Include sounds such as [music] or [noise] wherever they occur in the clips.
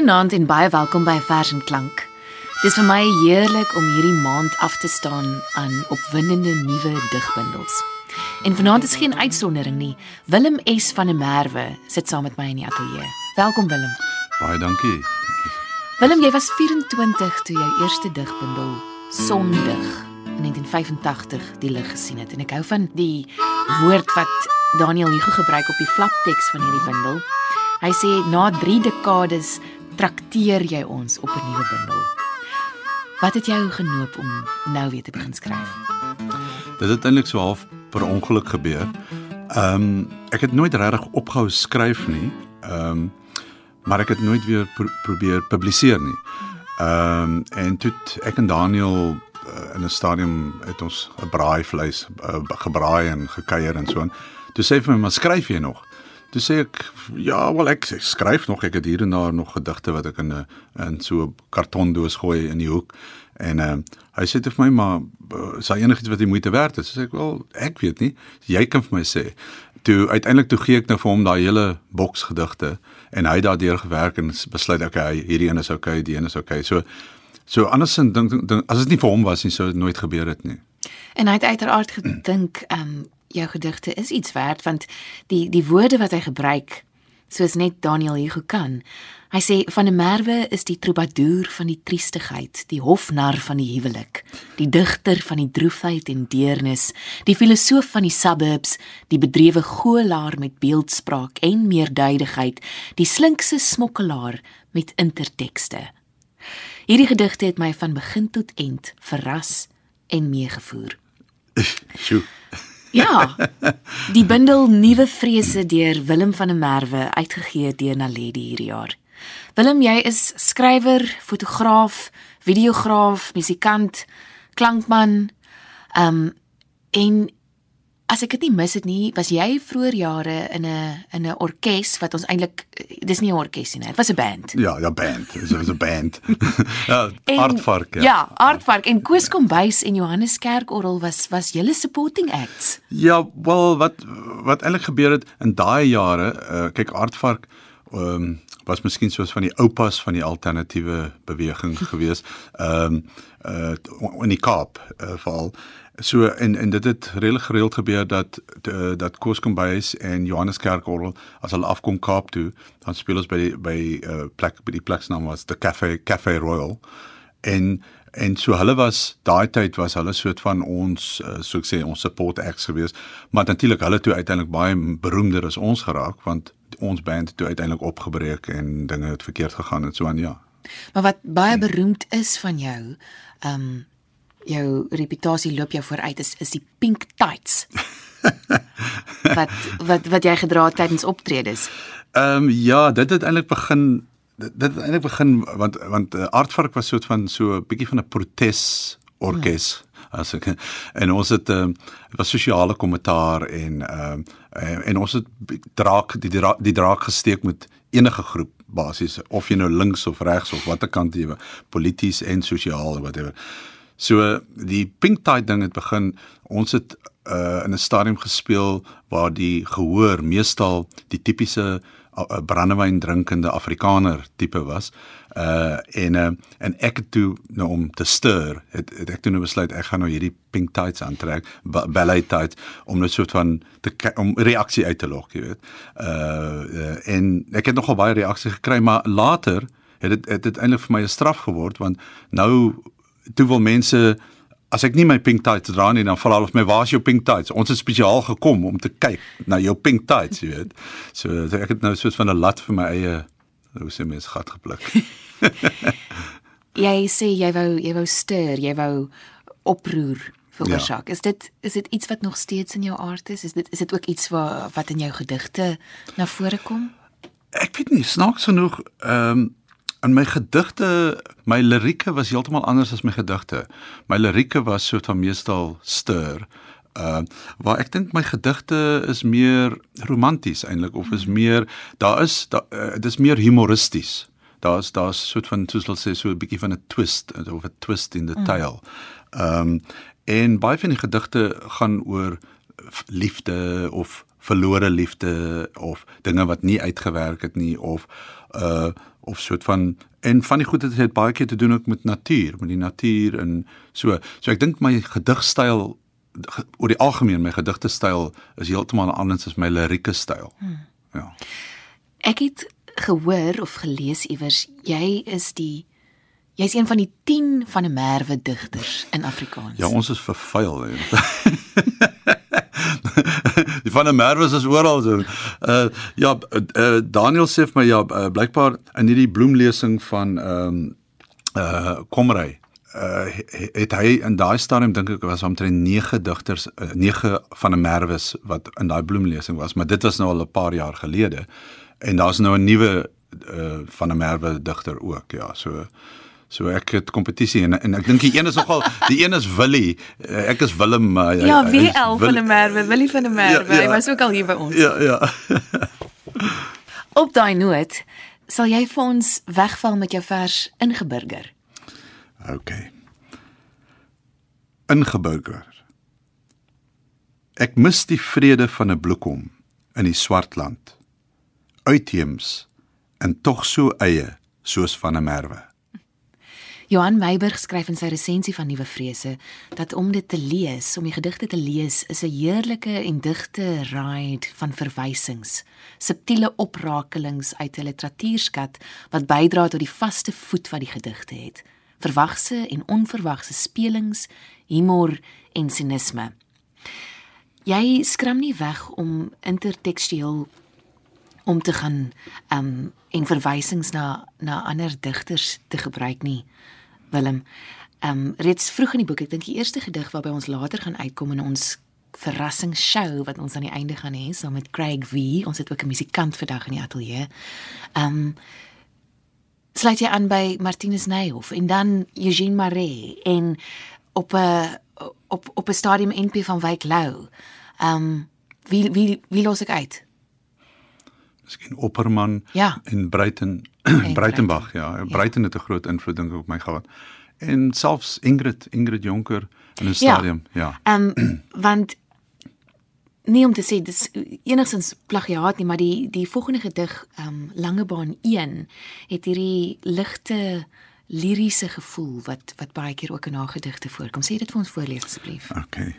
Goeienaand en baie welkom by Vers en Klank. Dis vir my heerlik om hierdie maand af te staan aan opwindende nuwe digbundels. En vanaand is geen uitsondering nie. Willem S van der Merwe sit saam met my in die ateljee. Welkom Willem. Baie dankie. Willem, jy was 24 toe jou eerste digbundel Sondig in 1985 die lig gesien het en ek hou van die woord wat Daniel Hugo gebruik op die flapteks van hierdie bundel. Hy sê na 3 dekades trakteer jy ons op 'n nuwe bundel. Wat het jou genoop om nou weer te begin skryf? Dit het eintlik so half per ongeluk gebeur. Ehm um, ek het nooit regtig opgehou skryf nie. Ehm um, maar ek het nooit weer pro probeer publiseer nie. Ehm um, en toe ek en Daniel uh, in 'n stadium het ons 'n braaivleis uh, gebraai en gekuier en so aan. Toe sê hy vir my, "Maar skryf jy nog?" Toe sê ek, "Ja, wel ek, ek skryf nog. Ek het hier en daar nog gedigte wat ek in 'n in so 'n kartondoos gooi in die hoek." En uh, hy sê vir my, "Maar uh, is daar enigiets wat jy moeite werd is?" Sê ek, "Wel, ek weet nie. Jy kan vir my sê." Toe uiteindelik toe gee ek nou vir hom daai hele boks gedigte en hy het daardeur gewerk en besluit okay, hierdie een is okay, die een is okay. So so andersins dink dink as dit nie vir hom was nie sou dit nooit gebeur het nie. En hy het uiteraard gedink, ehm um, jou gedigte is iets werd want die die woorde wat hy gebruik soos net Daniel Hugo kan. Hy sê van 'n merwe is die troubadour van die triestigheid, die hofnar van die huwelik, die digter van die droefheid en deernis, die filosoof van die suburbs, die bedrewe goelaar met beeldspraak en meerduidigheid, die slinkse smokkelaar met intertekste. Hierdie gedigte het my van begin tot eind verras en meegevoer. [laughs] Sjoe. Ja. Die bundel Nuwe Vrese deur Willem van der Merwe uitgegee deur Naledi hierdie jaar. Willem, jy is skrywer, fotograaf, videograaf, musikant, klankman. Ehm um, en as ek dit nie mis het nie, was jy vroeër jare in 'n in 'n orkes wat ons eintlik dis nie 'n orkes nie, dit was 'n band. Ja, ja band. Dit was 'n band. [laughs] ja, Aardvark. Ja. Ja, Aardvark en Koos Kombuis en Johannes Kerkorrel was was julle supporting acts. Ja, wel wat wat eintlik gebeur het in daai jare, uh, kyk Aardvark ehm um, was miskien soos van die oupas van die alternatiewe beweging gewees. Ehm um, uh in die Kaap uh, veral. So en en dit het redelik gereeld gebeur dat uh, dat Koos Kombuis en Johannes Kerkorrel as hulle afkom Kaap toe, dan speel ons by die by uh, plek by die pleksnaam was the Cafe Cafe Royal. En en so hulle was daai tyd was hulle soort van ons uh, so ek sê ons support acts gewees maar natuurlik hulle toe uiteindelik baie beroemder as ons geraak want ons band toe uiteindelik opgebreek en dinge het verkeerd gegaan en so aan ja. Maar wat baie beroemd is van jou, ehm um, jou reputasie loop jou vooruit is is die pink tights. [laughs] wat wat wat jy gedra het tydens optredes. Ehm um, ja, dit het eintlik begin dit dit het eintlik begin want want uh, Aardvark was soort van so 'n bietjie van 'n protes orkes as ek en ons het ehm um, dit was sosiale kommentaar en ehm um, en, en ons het draak die draak, die draak gesteek met enige groep basies of jy nou links of regs of watter kant jy polities en sosiaal of whatever. So die pink tide ding het begin ons het uh, in 'n stadium gespeel waar die gehoor meestal die tipiese uh, brandewyn drinkende Afrikaner tipe was. Uh en uh, en ek het toe nou om te stir het, het ek toe nou besluit ek gaan nou hierdie pink tights aantrek ba- ballet tights om net soort van te om reaksie uit te lok, jy weet. Uh, uh en ek het nogal baie reaksie gekry, maar later het dit het dit eintlik vir my 'n straf geword want nou toe wil mense as ek nie my pink tights dra nie dan vra hulle of my waar's jou pink tights ons het spesiaal gekom om te kyk na jou pink tights jy weet so ek het nou soos van 'n lat vir my eie hoe sê mens gat gepluk [laughs] Jy sê jy wou jy wou stir, jy wou oproer veroorsaak. Ja. Is dit is dit iets wat nog steeds in jou aard is? Is dit is dit ook iets wat wat in jou gedigte na vore kom? ek weet nie snaaks genoeg ehm um, in my gedigte my lirieke was heeltemal anders as my gedigte. My lirieke was soort van meestal stir uh waar ek dink my gedigte is meer romanties eintlik of is meer daar is daar uh, dit is meer humoristies. Daar's daar's soort van soos hulle sê so 'n bietjie van 'n twist of 'n twist in the tale ehm um, en baie van die gedigte gaan oor liefde of verlore liefde of dinge wat nie uitgewerk het nie of uh of soort van en van die goed het het baie keer te doen ook met natuur, met die natuur en so. So ek dink my gedigstyl oor die algemeen my gedigtestyl is heeltemal anders as my lirieke styl. Hmm. Ja. Ek het gehoor of gelees iewers jy is die jy's een van die 10 van 'n Merwe digters in Afrikaans. Ja, ons is vervuil. [laughs] [laughs] die van 'n Merwe is oral so. Uh ja, uh, Daniel sê vir my ja, uh, blykbaar in hierdie bloemlesing van ehm um, uh Komrey uh het hy in daai stadium dink ek was omtrent 9 digters 9 uh, van 'n Merwes wat in daai bloemlesing was, maar dit was nou al 'n paar jaar gelede. En daar's nou 'n nuwe uh van 'n Merwe digter ook, ja, so So ek het kompetisie en en ek dink die een is nogal die een is Willie. Eh, ek is Willem. Uh, ja, WL van der Merwe, Willie van der Merwe. Ja, ja. Hy was ook al hier by ons. Ja, ja. Op daai noot sal jy vir ons wegval met jou vers ingeburger. OK. Ingeburger. Ek mis die vrede van 'n bloekom in die swart land. Uitheems en tog so eie soos van 'n merwe. Johan Meiburg skryf in sy resensie van Nuwe Vrese dat om dit te lees, om die gedigte te lees, is 'n heerlike en digte ride van verwysings, subtiele oprakelings uit 'n literatuurskat wat bydra tot die vaste voet wat die gedigte het. Verwagse en onverwagse spelings, humor en sinisme. Jy skram nie weg om intertekstueel om te gaan um en verwysings na na ander digters te gebruik nie. Willem. Ehm um, reeds vroeg in die boek, ek dink die eerste gedig waarby ons later gaan uitkom in ons verrassingsshow wat ons aan die einde gaan hê saam met Craig V. Ons het ook 'n musikant vandag in die ateljee. Ehm um, sluit jy aan by Martinus Neyhoff en dan Eugene Maree en op 'n op op 'n stadium NP van Wyk Lou. Ehm um, wie wie wie los ek uit? Miskien Opperman ja. en Breiten [clears throat] Breitenbach, ja. ja. Breiten het 'n groot invloed dink ek op my gehad. En selfs Ingrid, Ingrid Jonker in 'n stadium, ja. Ehm ja. [clears throat] um, want nie om te sê dis enigstens plagiaat nie, maar die die volgende gedig, ehm um, Langebaan 1, het hierdie ligte liriese gevoel wat wat baie keer ook in haar gedigte voorkom. Sê dit vir ons voorlees asseblief. Okay.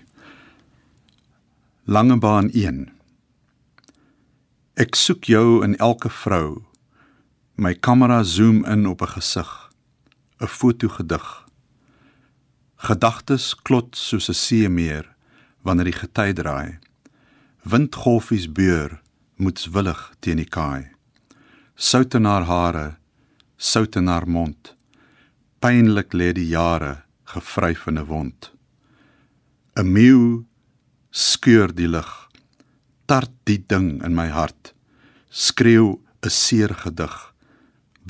Langebaan 1. Ek soek jou in elke vrou My kamera zoom in op 'n gesig, 'n fotogedig. Gedagtes klot soos 'n seemeer wanneer die gety draai. Windgolfies beur moetswillig teen die kaai. Sout in haar hare, sout in haar mond. Pynlik lê die jare gevryf in 'n wond. 'n Meeu skeur die lug. Tart die ding in my hart. Skreeu 'n seer gedig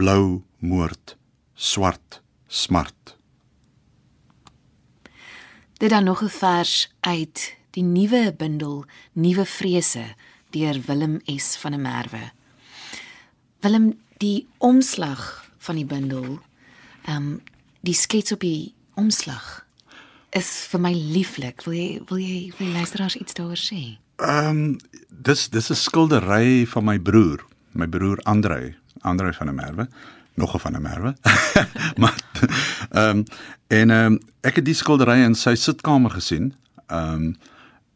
blou moord, swart smart. Dit dan nog 'n vers uit die nuwe bundel Nuwe Vrese deur Willem S van der Merwe. Willem die omslag van die bundel, ehm um, die skets op die omslag is vir my lieflik. Wil jy wil jy wil jy luisteraars iets daaroor sê? Ehm um, dis dis 'n skildery van my broer, my broer Andrei Andre van der Merwe, nog 'n van der Merwe. [laughs] maar ehm um, en ehm um, ek het die skildery in sy sitkamer gesien. Ehm um,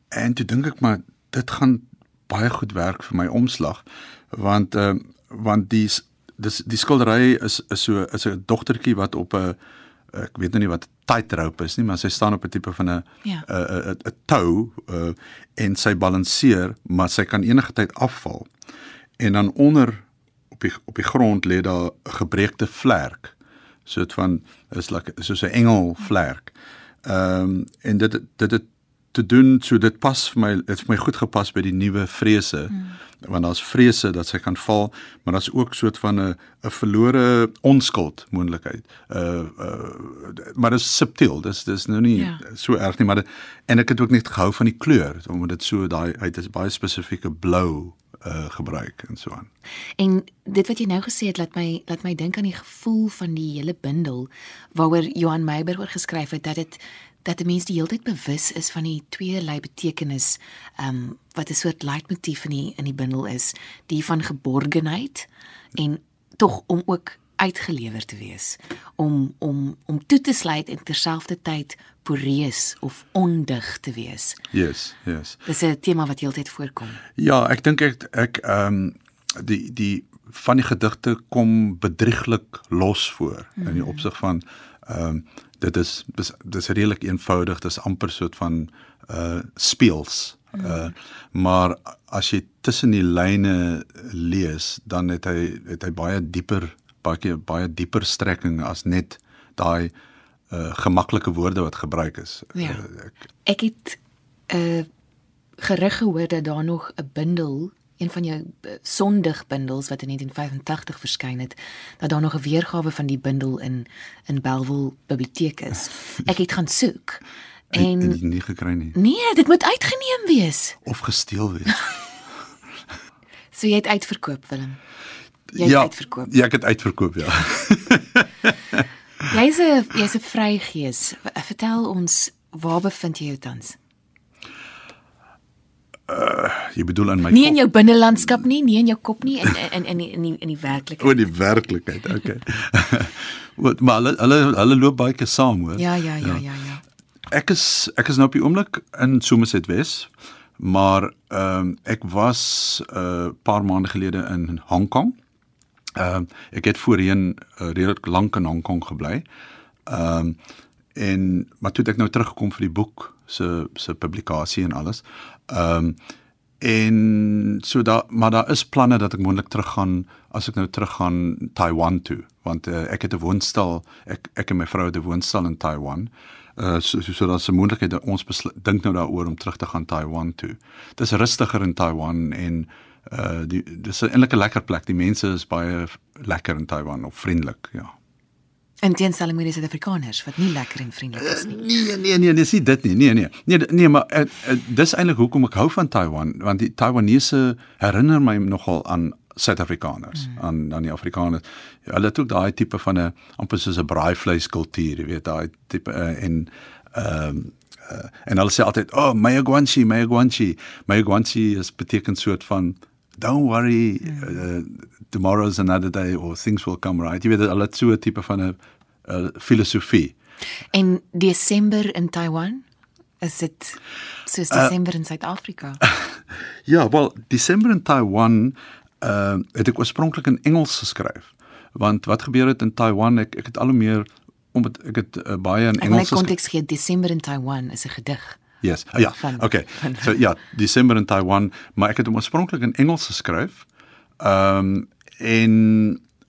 en toe dink ek maar dit gaan baie goed werk vir my omslag want ehm um, want die dis die skildery is is so is 'n dogtertjie wat op 'n ek weet nou nie wat tightrope is nie maar sy staan op 'n tipe van 'n 'n. 'n tou uh, en sy balanseer maar sy kan enige tyd afval en dan onder die op die grond lê daar 'n gebreekte vlerk. Soort van is like soos 'n engel vlerk. Ehm um, en dit dit het te doen so dit pas vir my dit vir my goed gepas by die nuwe vrese. Hmm. Want daar's vrese dat sy kan val, maar daar's ook soort van 'n 'n verlore onskuld moontlikheid. Uh uh maar dit is subtiel. Dis dis nou nie ja. so erg nie, maar dit, en ek het ook net gehou van die kleur omdat dit so daai uit is baie spesifieke blou uh, gebruik en so aan. En dit wat jy nou gesê het laat my laat my dink aan die gevoel van die hele bundel waaroor Johan Meiberg oor geskryf het dat dit dat die mens die hele tyd bewus is van die twee lei betekenis ehm um, wat 'n soort leitmotief in die in die bundel is, die van geborgenheid en tog om ook uitgelewer te wees om om om toe te sluit en terselfdertyd poreus of ondig te wees. Yes, yes. Dis 'n tema wat heeltyd voorkom. Ja, ek dink ek ek ehm um, die die van die gedigte kom bedrieglik los voor mm. in die opsig van ehm um, dit is dis dis redelik eenvoudig, dis amper soort van uh speels. Uh maar as jy tussen die lyne lees, dan het hy het hy baie dieper baie baie dieper strekking as net daai uh gemaklike woorde wat gebruik is. Ja. Uh, ek, ek het uh, gerig gehoor dat daar nog 'n bundel een van jou sondig bundels wat in 1985 verskyn het dat daar nog 'n weergawe van die bundel in in Belwel biblioteek is. [laughs] Ek het gaan soek en en nie gekry nie. Nee, dit moet uitgeneem wees of gesteel wees. [laughs] so jy het uitverkoop Willem. Jy het ja, uitverkoop. Ja, ek het uitverkoop ja. [laughs] jy's 'n jy's 'n vrygees. Vertel ons waar bevind jy jou tans? Uh, jy bedoel in my Nie kop? in jou binnelandskap nie, nie in jou kop nie, in in in in die in die werklikheid. O, in die werklikheid. Okay. [laughs] Wat maar hulle hulle hulle loop baie keer saam, hoor. Ja, ja, ja, ja, ja. Ek is ek is nou op die oomblik in Somerset Wes, maar ehm um, ek was 'n uh, paar maande gelede in Hong Kong. Ehm uh, ek het voorheen uh, redelik lank in Hong Kong gebly. Ehm um, en maar toe ek nou teruggekom vir die boek se se publikasie en alles. Ehm um, en so daar maar daar is planne dat ek moontlik teruggaan as ek nou teruggaan Taiwan toe want uh, ek het 'n woonstel ek ek en my vrou het 'n woonstel in Taiwan. Uh so so, so daar's 'n moontlikheid dat ons dink nou daaroor om terug te gaan Taiwan toe. Dis rustiger in Taiwan en uh die dis 'n eintlik 'n lekker plek. Die mense is baie lekker in Taiwan of vriendelik, ja. En teenstelling met die Suid-Afrikaners wat nie lekker en vriendelik is nie. Uh, nee, nee, nee, dis nie dit nie. Nee, nee. Nee, nee, maar uh, uh, dis eintlik hoekom ek hou van Taiwan, want die Taiwanese herinner my nogal aan Suid-Afrikaners, mm. aan aan die Afrikaners. Ja, hulle het ook daai tipe van 'n amper soos 'n braaivleis kultuur, jy weet, daai tipe uh, en ehm um, uh, en hulle sê altyd, "Oh, Mayagwanchi, Mayagwanchi." Mayagwanchi is beteken soort van don't worry mm. uh, tomorrow's another day or things will come right. Jy weet hulle het so 'n tipe van 'n uh, filosofie. En Desember in Taiwan is dit soos uh, Desember uh, in Suid-Afrika. [laughs] ja, wel Desember in Taiwan uh het ek oorspronklik in Engels geskryf. Want wat gebeur het in Taiwan ek ek het al hoe meer omdat ek het uh, baie in Engels geskryf. In konteks gee Desember in Taiwan is 'n gedig. Yes. Oh, ja. Van, okay. Van, so ja, Desember in Taiwan, maar ek het hom oorspronklik in Engels geskryf. Ehm um, en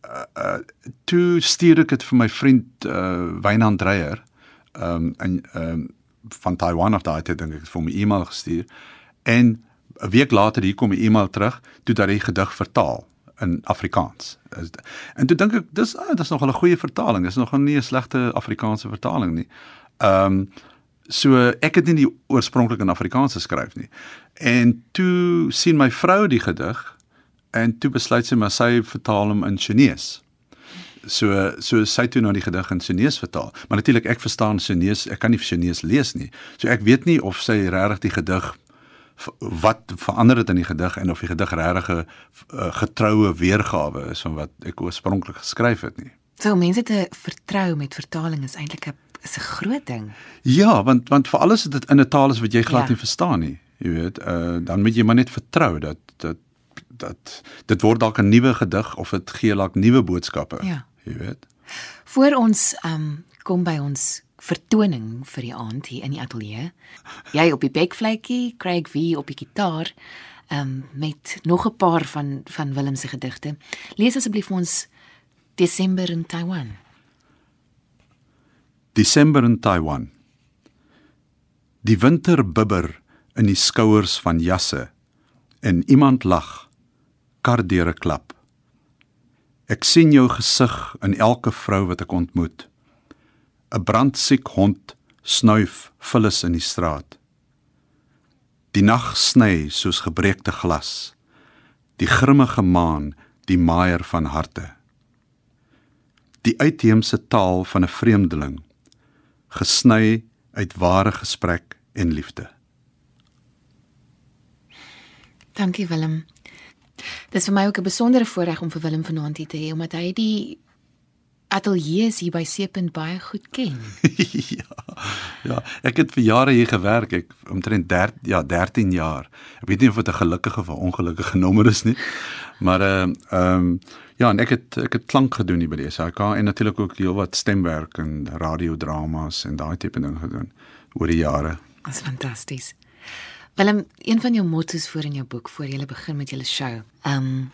uh, uh toe stuur ek dit vir my vriend uh Wynand Dreyer um en um van Taiwan af daai tyd dink ek het vir my e-mail gestuur en 'n week later hier kom 'n e-mail terug toe dat hy gedig vertaal in Afrikaans. En toe dink ek dis ah, dis nog 'n goeie vertaling. Dis nog nie 'n slegte Afrikaanse vertaling nie. Um so ek het nie die oorspronklik in Afrikaans geskryf nie. En toe sien my vrou die gedig en toe besluit sy maar sy vertaal hom in Chinese. So so sy toe nou die gedig in Chinese vertaal. Maar natuurlik ek verstaan Chinese, ek kan nie Chinese lees nie. So ek weet nie of sy regtig die gedig wat verander het in die gedig en of die gedig regtig 'n uh, getroue weergawe is van wat ek oorspronklik geskryf het nie. So mense te vertrou met vertaling is eintlik 'n is 'n groot ding. Ja, want want vir alles is dit in 'n taal is wat jy glad ja. nie verstaan nie. Jy weet, uh, dan moet jy maar net vertrou dat dat dat dit word dalk 'n nuwe gedig of dit gee dalk nuwe boodskappe. Ja. Jy weet. Voor ons um kom by ons vertoning vir die aand hier in die ateljee. Jy op die bekvletjie, Craig V op die gitaar, um met nog 'n paar van van Willem se gedigte. Lees asseblief ons Desember in Taiwan. Desember in Taiwan. Die winter bibber in die skouers van jasse en iemand lag kar deur 'n klap. Ek sien jou gesig in elke vrou wat ek ontmoet. 'n Brandsiek hond snuif vullis in die straat. Die nag sny soos gebreekte glas. Die grimmige maan, die maaier van harte. Die uitheemse taal van 'n vreemdeling, gesny uit ware gesprek en liefde. Dankie Willem. Dis vir my ook 'n besondere voorreg om vir Willem vanaand hier te hê omdat hy die ateljee hier by Seepunt baie goed ken. [laughs] ja. Ja, ek het vir jare hier gewerk. Ek omtrent 13 ja, 13 jaar. Ek weet nie of dit 'n gelukkige of 'n ongelukkige [laughs] nommer is nie. Maar ehm uh, ehm um, ja, en ek het ek het klank gedoen hier by die SAK en natuurlik ook heelwat stemwerk en radiodramas en daai tipe ding gedoen oor die jare. Dis fantasties. Willem, een van jou motto's voor in jou boek voor jy begin met jou show. Ehm um,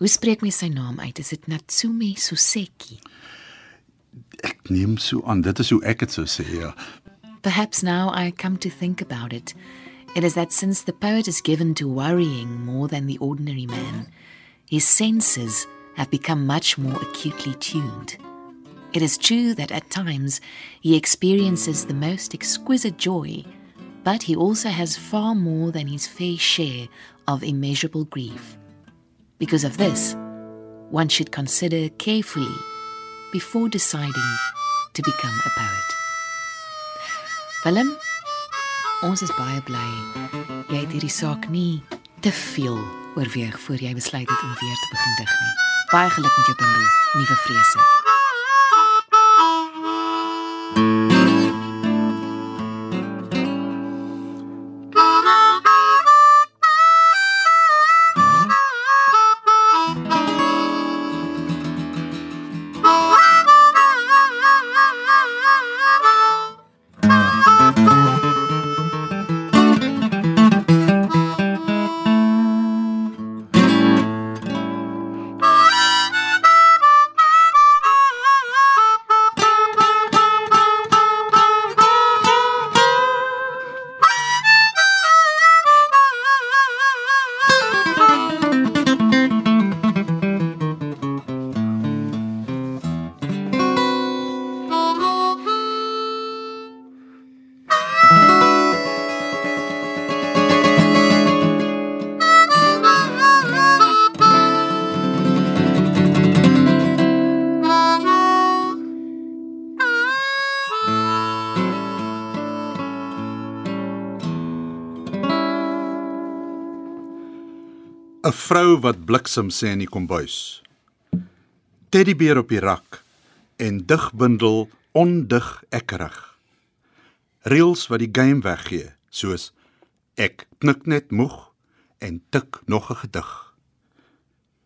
hoe spreek mens sy naam uit? Is dit Natsume Soseki? Ek neem so aan dit is hoe ek dit sou sê, ja. Perhaps now I come to think about it. It is that since the poet is given to worrying more than the ordinary man, his senses have become much more acutely tuned. It is true that at times he experiences the most exquisite joy, but he also has far more than his fair share of immeasurable grief. Because of this, one should consider carefully before deciding to become a poet. Willem, ons is baie bly jy het hierdie saak nie te veel oorweeg voor jy besluit het om weer te begin dig nie. Baie geluk met jou bundel, nuwe vrese. Vrou wat bliksem sê in die kombuis. Teddybeer op die rak en digbundel ondig ekkerig. Reels wat die game weggee, soos ek knik net moeg en tik nog 'n gedig.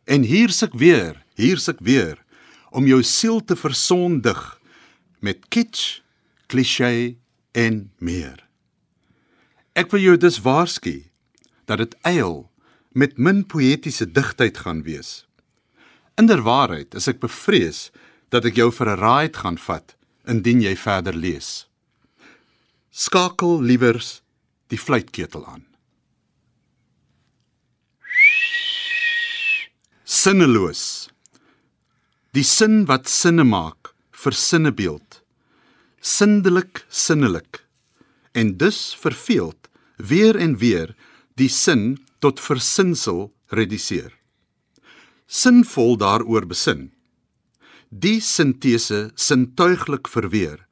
En hier suk weer, hier suk weer om jou siel te versondig met kitsch, klise en meer. Ek wil jou dus waarsku dat dit eil met min poëtiese digtheid gaan wees. Inderwaarheid is ek bevrees dat ek jou vir 'n ride gaan vat indien jy verder lees. Skakel liewers die fluitketel aan. Sinneloos. Die sin wat sinne maak vir sinnebeeld. Sindelik sinnelik en dus verveeld weer en weer die sin tot versinsel reduseer. Sinvol daaroor besin. Die sintese sintuiglik verweer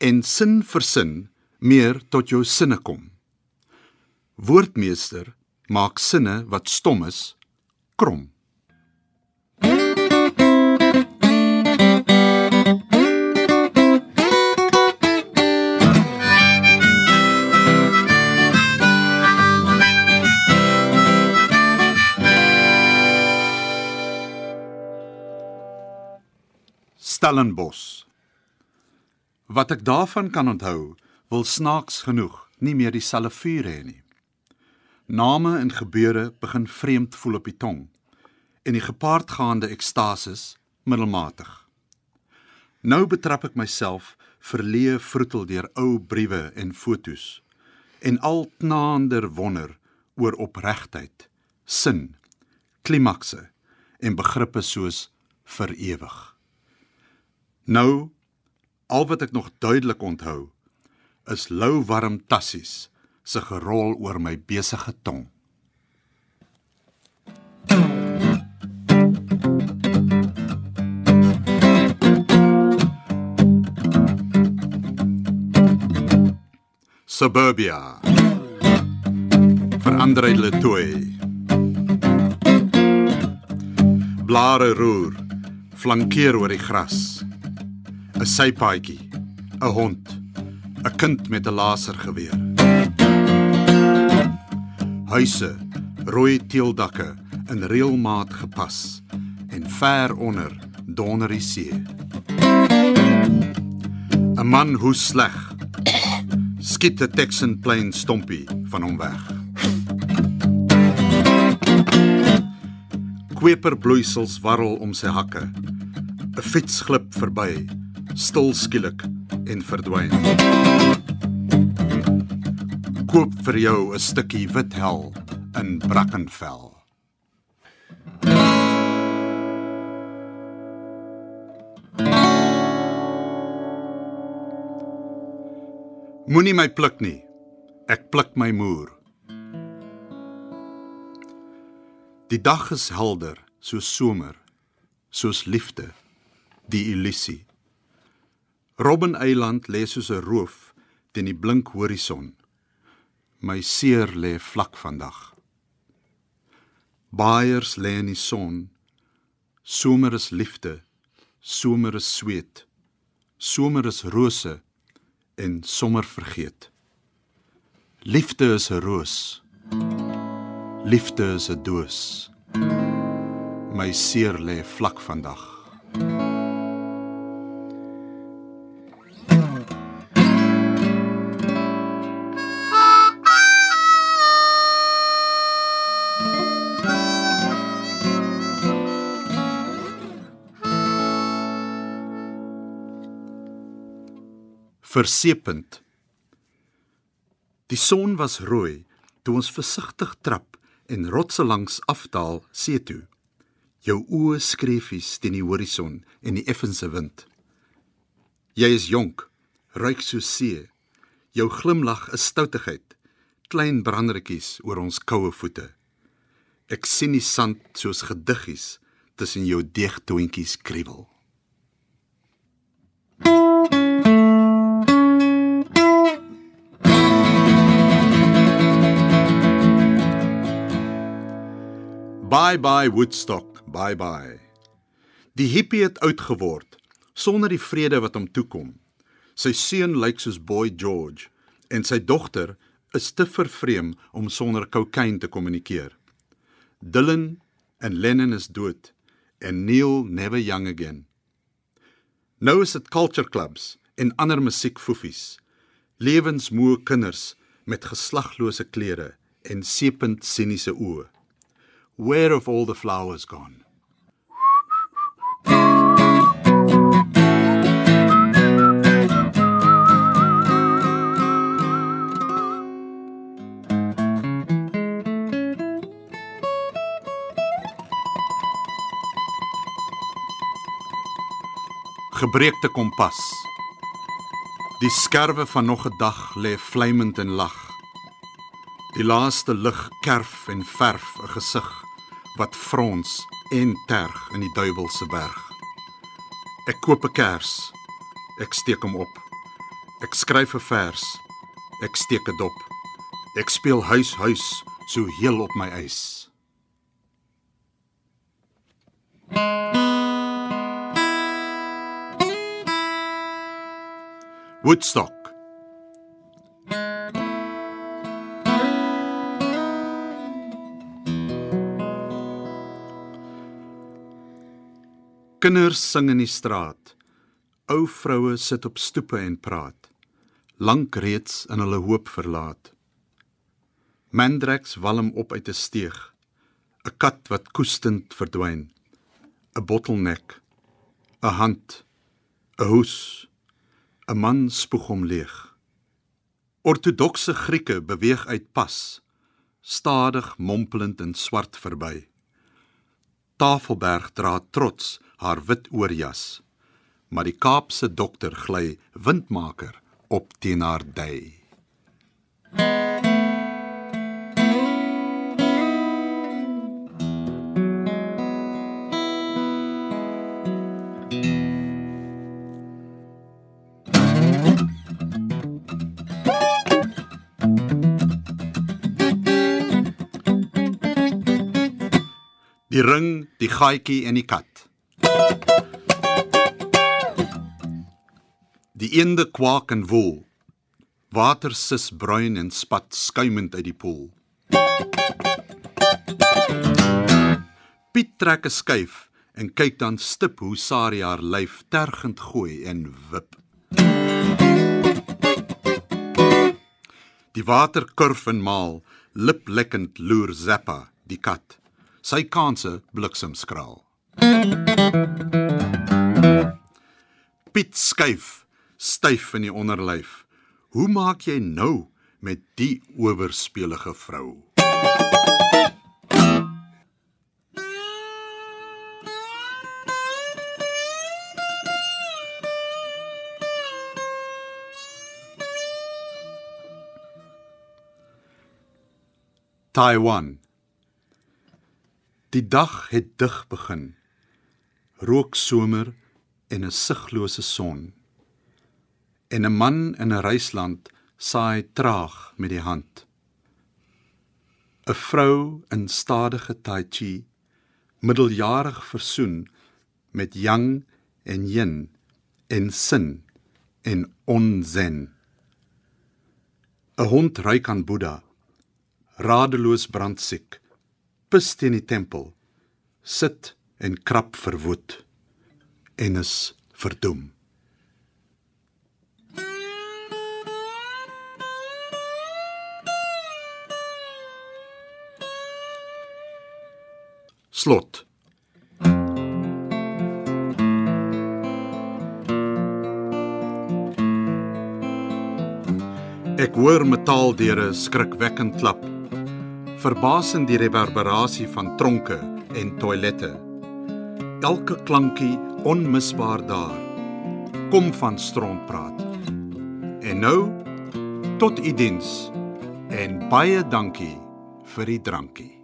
en sin vir sin meer tot jou sinne kom. Woordmeester maak sinne wat stom is krom. Stellenbos. Wat ek daarvan kan onthou, wil snaaks genoeg nie meer dieselfde vuur hê nie. Name en gebeure begin vreemd voel op die tong en die gepaardgaande ekstasis middelmatig. Nou betrap ek myself verleë vroetel deur ou briewe en fotos en al knaander wonder oor opregtheid, sin, klimakse en begrippe soos vir ewig. Nou al wat ek nog duidelik onthou is lou warm tassies se gerol oor my besige tong. Suburbia. Verander hulle toe. blare roer, flankeer oor die gras. 'n Sypaadjie, 'n hond, 'n kind met 'n lasergeweer. Huise, rooi teeldakke in reëlmaat gepas en ver onder donder die see. 'n Man hoe sleg. Skiet 'n Texan Plain stompie van hom weg. Kweperbloeisels warrel om sy hakke. 'n Fiets glip verby, stil skielik en verdwyn. Koop vir jou 'n stukkie wit hel in Brackenfell. Moenie my pluk nie. Ek pluk my moer. Die dag is helder, soos somer, soos liefde, die illusie. Robben Eiland lê soos 'n roof teen die blink horison. My seer lê vlak vandag. Baaiers lê in die son. Somer is liefde, somer is sweet. Somer is rose en sommer vergeet. Liefde is 'n roos. Liefde is 'n doos. My seer lê vlak vandag. Versepend. Die son was rooi toe ons versigtig trap en rotse langs afdaal see toe. Jou oë skreefies teen die horison en die effense wind. Jy is jonk, ruik so see. Jou glimlag is stoutigheid, klein brandertjies oor ons koue voete. Ek sien die sand soos gediggies tussen jou deegtoontjies kriebel. Bye bye Woodstock, bye bye. Die hippie het oud geword sonder die vrede wat hom toekom. Sy seun lyk soos Boy George en sy dogter is te vervreem om sonder kokain te kommunikeer. Dylan en Lennon is dood en Neil never young again. Nou is dit culture clubs en ander musiekfoefies. Lewensmoe kinders met geslaglose klere en sepend siniese oë. Where have all the flowers gone? Gebreekte kompas. Die skerwe van nog 'n dag lê vlamend en lag. Die laaste lig kerf en verf 'n gesig wat frons en terg in die duiwelse berg. Ek koop 'n kers. Ek steek hom op. Ek skryf 'n vers. Ek steek 'n dop. Ek speel huis huis so heel op my eis. Woodstock Kinders sing in die straat. Ou vroue sit op stoepe en praat. Lank reeds in hulle hoop verlaat. Mandrex walm op uit 'n steeg. 'n Kat wat koestend verdwyn. 'n Bottelnek. 'n Hand. 'n Hoes. 'n Man spoeg hom leeg. Ortodokse Grieke beweeg uit pas, stadig mompelend in swart verby. Tafelberg dra trots haar wit oorjas. Maar die Kaapse dokter gly windmaker op teen haar dui. Ring, die gaatjie en die kat. Die eende kwak en woel. Water sis bruin en spat skuimend uit die poel. Piet trek 'n skuif en kyk dan stip hoe Sari haar lyf tergend gooi en wip. Die water kurf en maal, liplekkend loer Zappa, die kat. Sy kanse bliksemskraal. Piet skuif, styf in die onderlyf. Hoe maak jy nou met die owerspelige vrou? Taiwan. Die dag het dig begin. Rook somer en 'n siglose son. En 'n man in 'n reisland saai traag met die hand. 'n Vrou in stadige tai chi, middeljarig versoen met yang en yin en sin en onzen. 'n Hond ruik aan Boeddha radeloos brandsiek, pis teen die tempel, sit en krap verwoed en is verdoem. Slot Ek hoor metaaldeure skrikwekkend klap verbasend die reverberasie van tronke en toilette. Elke klankie onmisbaar daar. Kom van strontpraat. En nou tot u diens en baie dankie vir die drankie.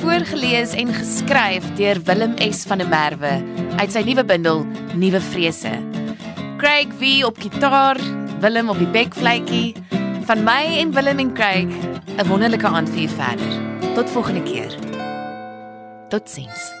Voorgeles en geskryf deur Willem S van der Merwe uit sy nuwe bundel Nuwe Vrese. Craig V op gitaar, Willem op die bekfluitjie. Van my en Willem en Craig, 'n wonderlike aand vir verder. Tot volgende keer. Totsiens.